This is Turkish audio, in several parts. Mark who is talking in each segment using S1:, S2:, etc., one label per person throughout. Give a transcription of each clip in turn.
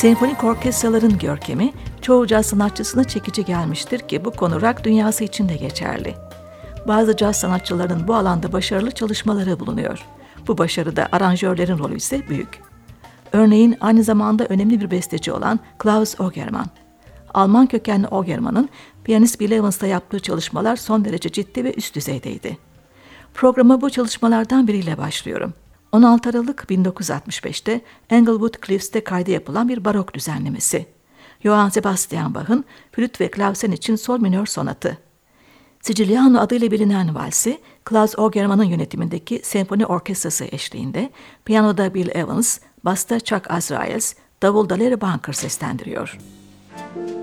S1: Senfonik orkestraların görkemi çoğu caz sanatçısına çekici gelmiştir ki bu konu rock dünyası için de geçerli. Bazı caz sanatçılarının bu alanda başarılı çalışmaları bulunuyor. Bu başarıda aranjörlerin rolü ise büyük. Örneğin aynı zamanda önemli bir besteci olan Klaus Ogerman. Alman kökenli Ogerman'ın piyanist Bill Evans'ta yaptığı çalışmalar son derece ciddi ve üst düzeydeydi. Programa bu çalışmalardan biriyle başlıyorum. 16 Aralık 1965'te Englewood Cliffs'te kaydı yapılan bir barok düzenlemesi. Johann Sebastian Bach'ın flüt ve klavsen için sol minör sonatı. Siciliano adıyla bilinen valsi, Klaus Ogerman'ın yönetimindeki senfoni orkestrası eşliğinde piyanoda Bill Evans, basta Chuck Azraels, davulda Larry Bunker seslendiriyor. Müzik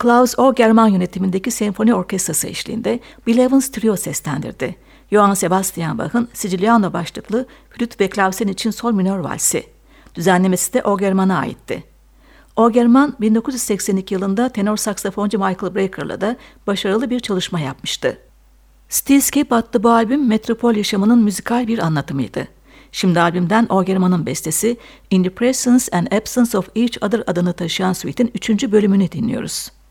S1: Klaus Ogerman yönetimindeki senfoni orkestrası eşliğinde Bill Evans trio seslendirdi. Johann Sebastian Bach'ın Siciliano başlıklı flüt ve klavsen için sol minör valsi. Düzenlemesi de Ogerman'a aitti. Ogerman 1982 yılında tenor saksafoncu Michael Breaker'la da başarılı bir çalışma yapmıştı. Stillscape adlı bu albüm metropol yaşamının müzikal bir anlatımıydı. Şimdi albümden Ogerman'ın bestesi In the Presence and Absence of Each Other adını taşıyan suite'in üçüncü bölümünü dinliyoruz.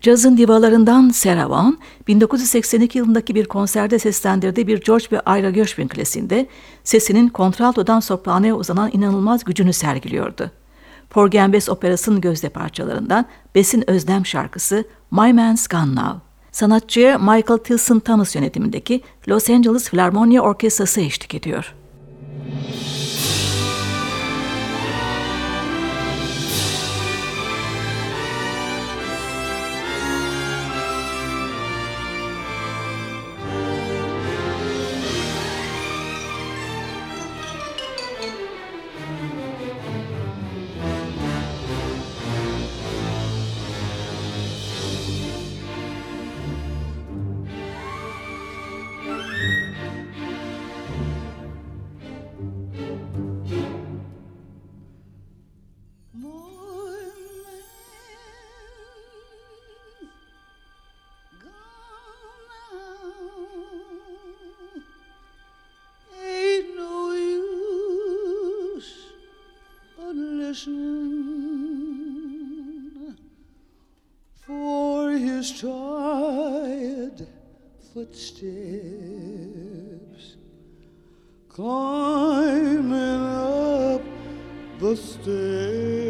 S1: Cazın divalarından Sarah Vaughan, 1982 yılındaki bir konserde seslendirdiği bir George ve Ira Gershwin klasiğinde sesinin kontraltodan sopranoya uzanan inanılmaz gücünü sergiliyordu. Porgy Operası'nın gözde parçalarından Bes'in Özlem şarkısı My Man's Gone Now. Sanatçıya Michael Tilson Thomas yönetimindeki Los Angeles Philharmonia Orkestrası eşlik ediyor.
S2: Footsteps climbing up the stairs.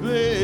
S2: bed.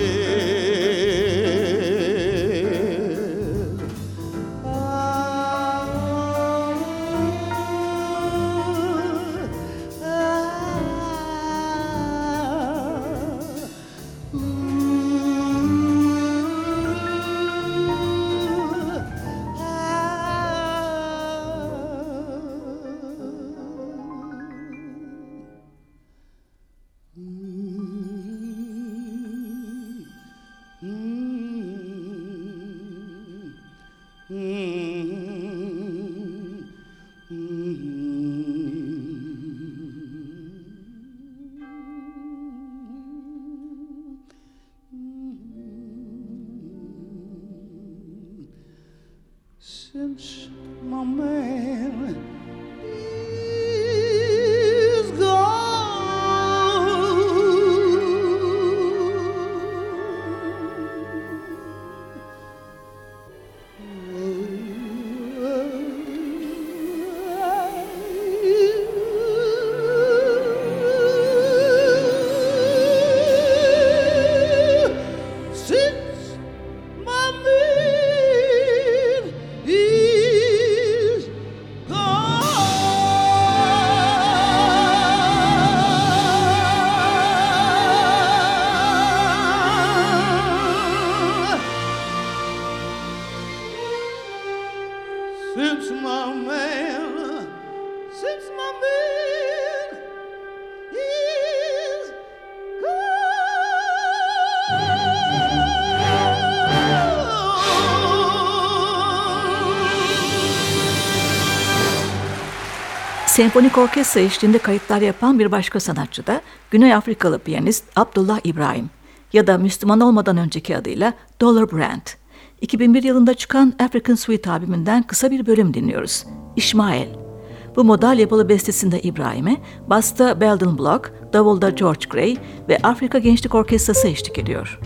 S1: Senfonik orkestra eşliğinde kayıtlar yapan bir başka sanatçı da Güney Afrikalı piyanist Abdullah İbrahim ya da Müslüman olmadan önceki adıyla Dollar Brand. 2001 yılında çıkan African Suite albümünden kısa bir bölüm dinliyoruz. İsmail. Bu modal yapılı bestesinde İbrahim'e, basta Belden Block, davulda George Gray ve Afrika Gençlik Orkestrası eşlik ediyor.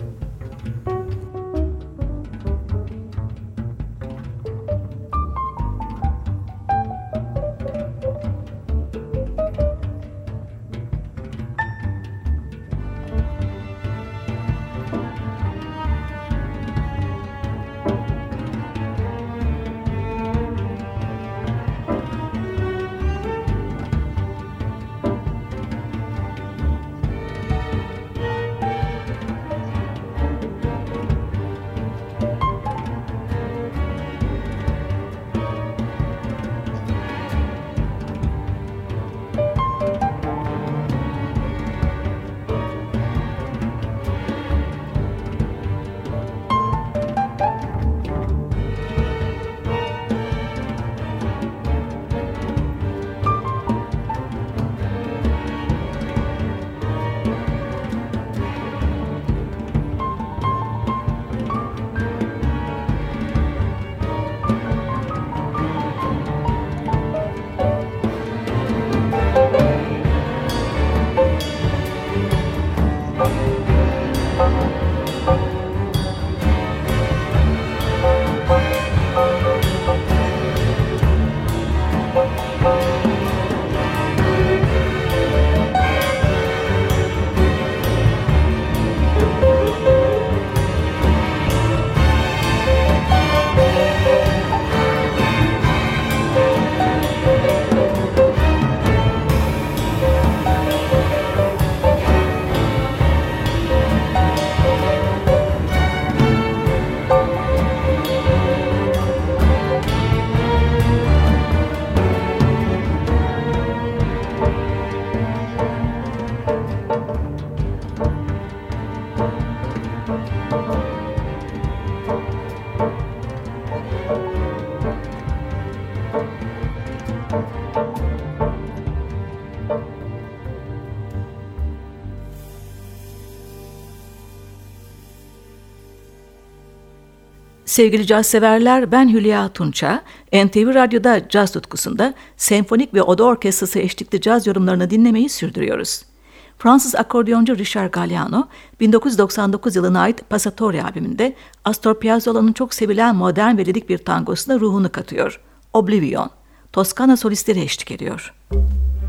S1: Sevgili caz severler, ben Hülya Tunça. NTV Radyo'da caz tutkusunda senfonik ve oda orkestrası eşlikli caz yorumlarını dinlemeyi sürdürüyoruz. Fransız akordeoncu Richard Galliano, 1999 yılına ait Passatori albümünde Astor Piazzolla'nın çok sevilen modern ve bir tangosuna ruhunu katıyor. Oblivion, Toskana solistleri eşlik ediyor. Müzik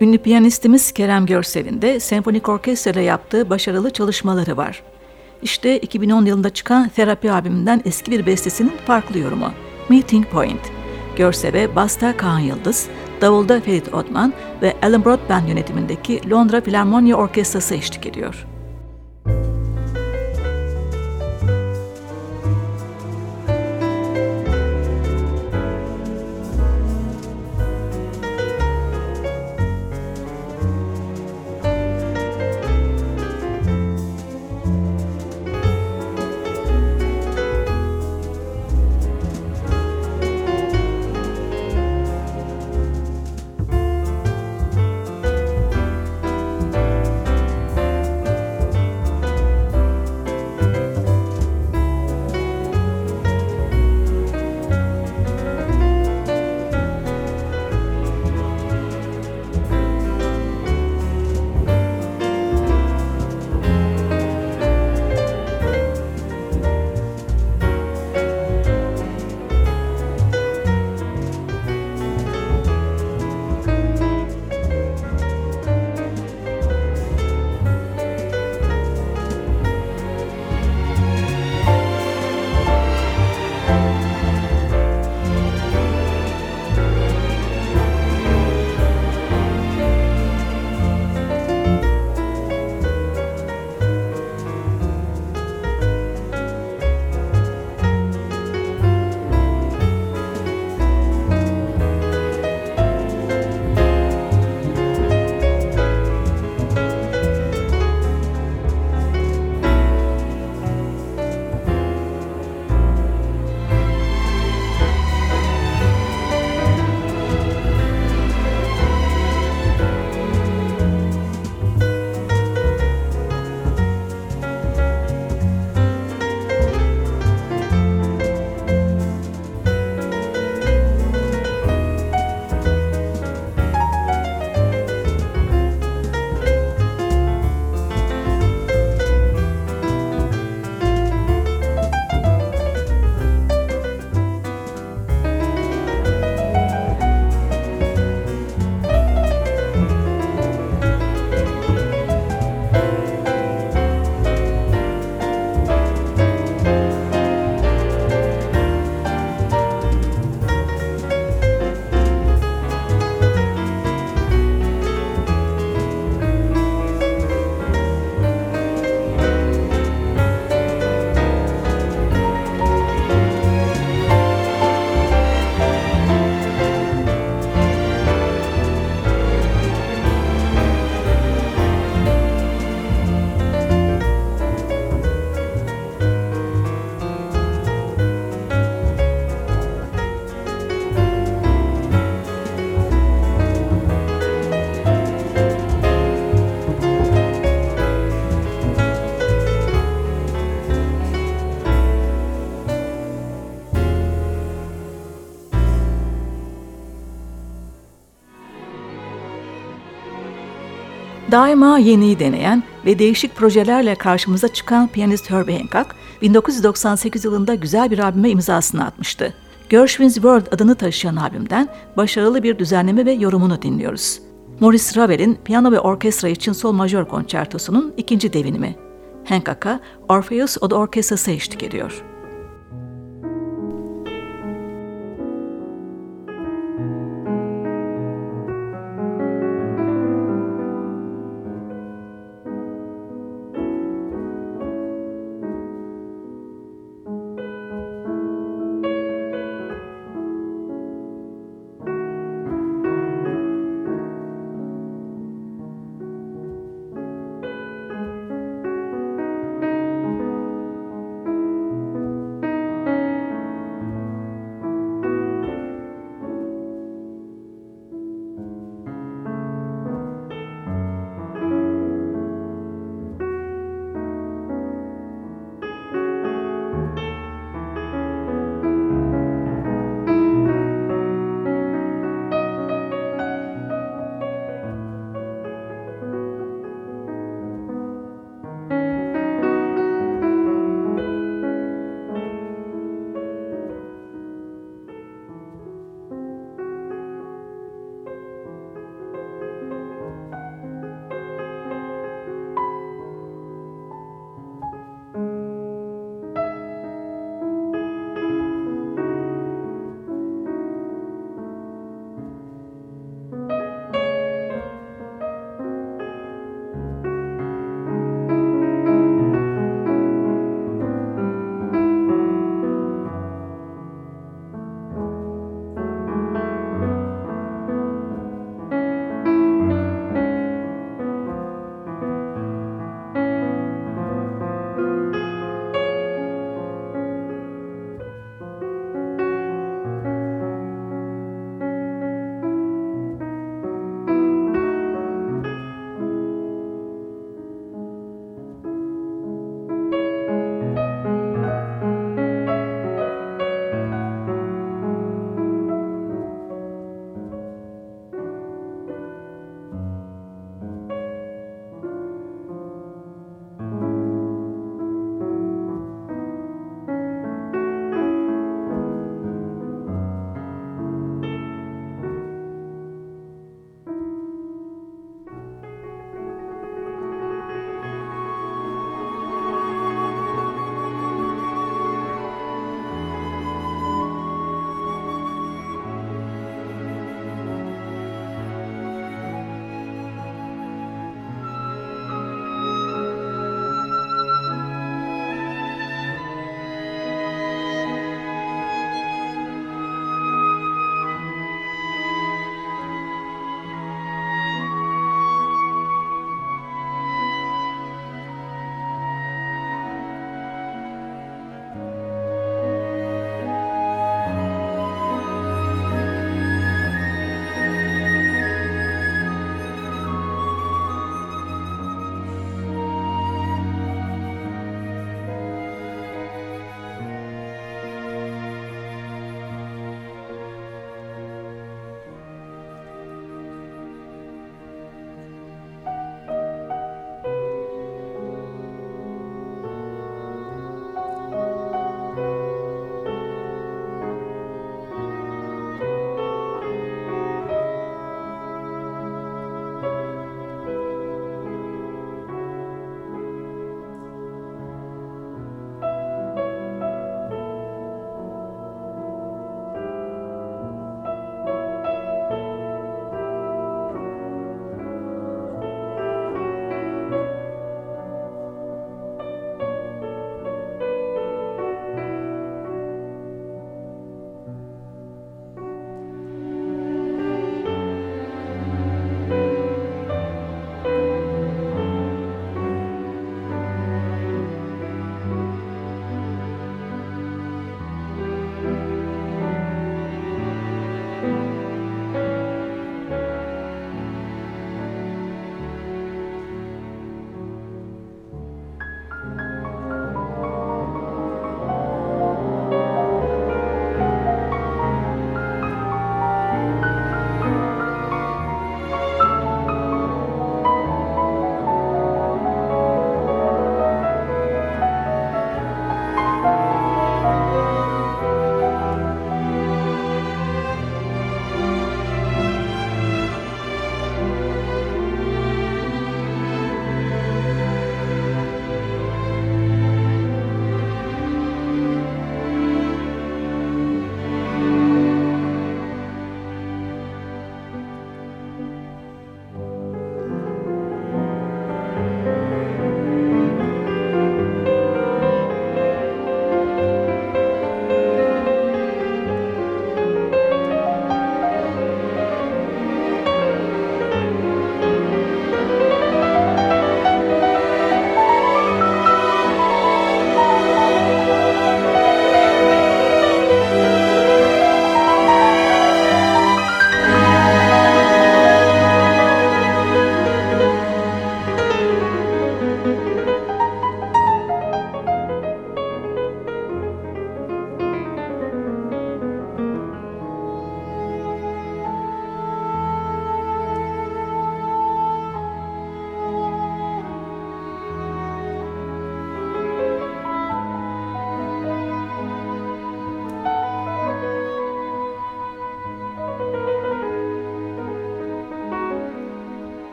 S1: Ünlü piyanistimiz Kerem Görsev'in de senfonik orkestra ile yaptığı başarılı çalışmaları var. İşte 2010 yılında çıkan Terapi albümünden eski bir bestesinin farklı yorumu. Meeting Point. Görsev'e Basta Kaan Yıldız, Davulda Ferit Otman ve Alan Broadbent yönetimindeki Londra Filarmonya Orkestrası eşlik ediyor. Daima yeniyi deneyen ve değişik projelerle karşımıza çıkan piyanist Herbie Hancock, 1998 yılında güzel bir albüme imzasını atmıştı. Gershwin's World adını taşıyan albümden başarılı bir düzenleme ve yorumunu dinliyoruz. Maurice Ravel'in piyano ve orkestra için sol majör konçertosunun ikinci devinimi. Hancock'a Orpheus Oda Orkestrası eşlik ediyor.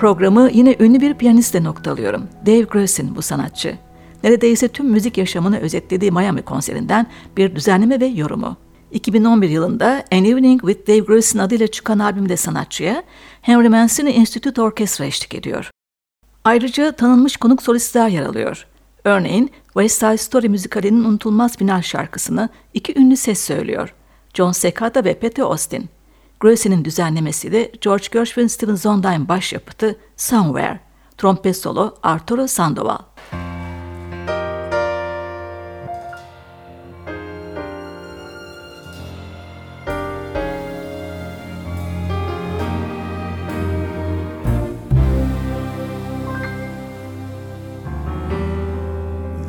S1: Programı yine ünlü bir piyanistle noktalıyorum. Dave Grusin bu sanatçı. Neredeyse tüm müzik yaşamını özetlediği Miami konserinden bir düzenleme ve yorumu. 2011 yılında An Evening with Dave Grusin adıyla çıkan albümde sanatçıya Henry Mancini Institute Orkestra eşlik ediyor. Ayrıca tanınmış konuk solistler yer alıyor. Örneğin West Side Story müzikalinin unutulmaz final şarkısını iki ünlü ses söylüyor. John Secada ve Pete Austin. Grossy'nin düzenlemesi de George Gershwin Steven Sondheim başyapıtı Somewhere. Trompet solo Arturo Sandoval.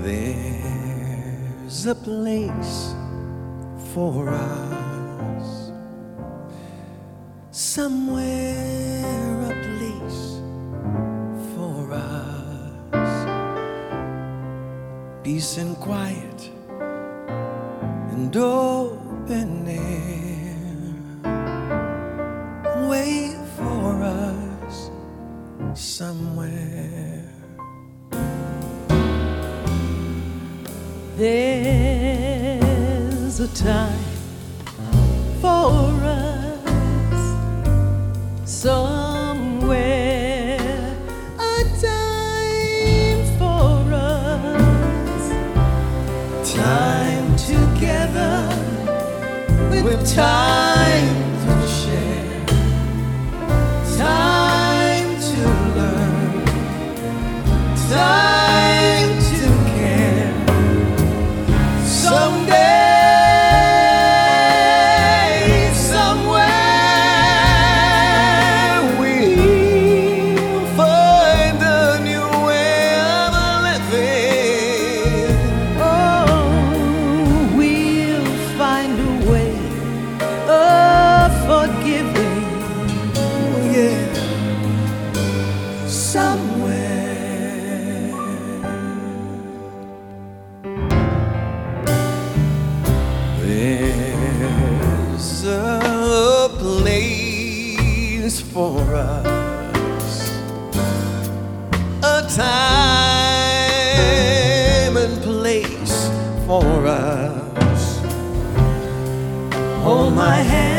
S3: There's a place for us somewhere, a place for us. Peace and quiet and open air. Wait for us somewhere.
S2: There's a time time
S3: somewhere. There's a place for us, a time and place for us. Hold my hand.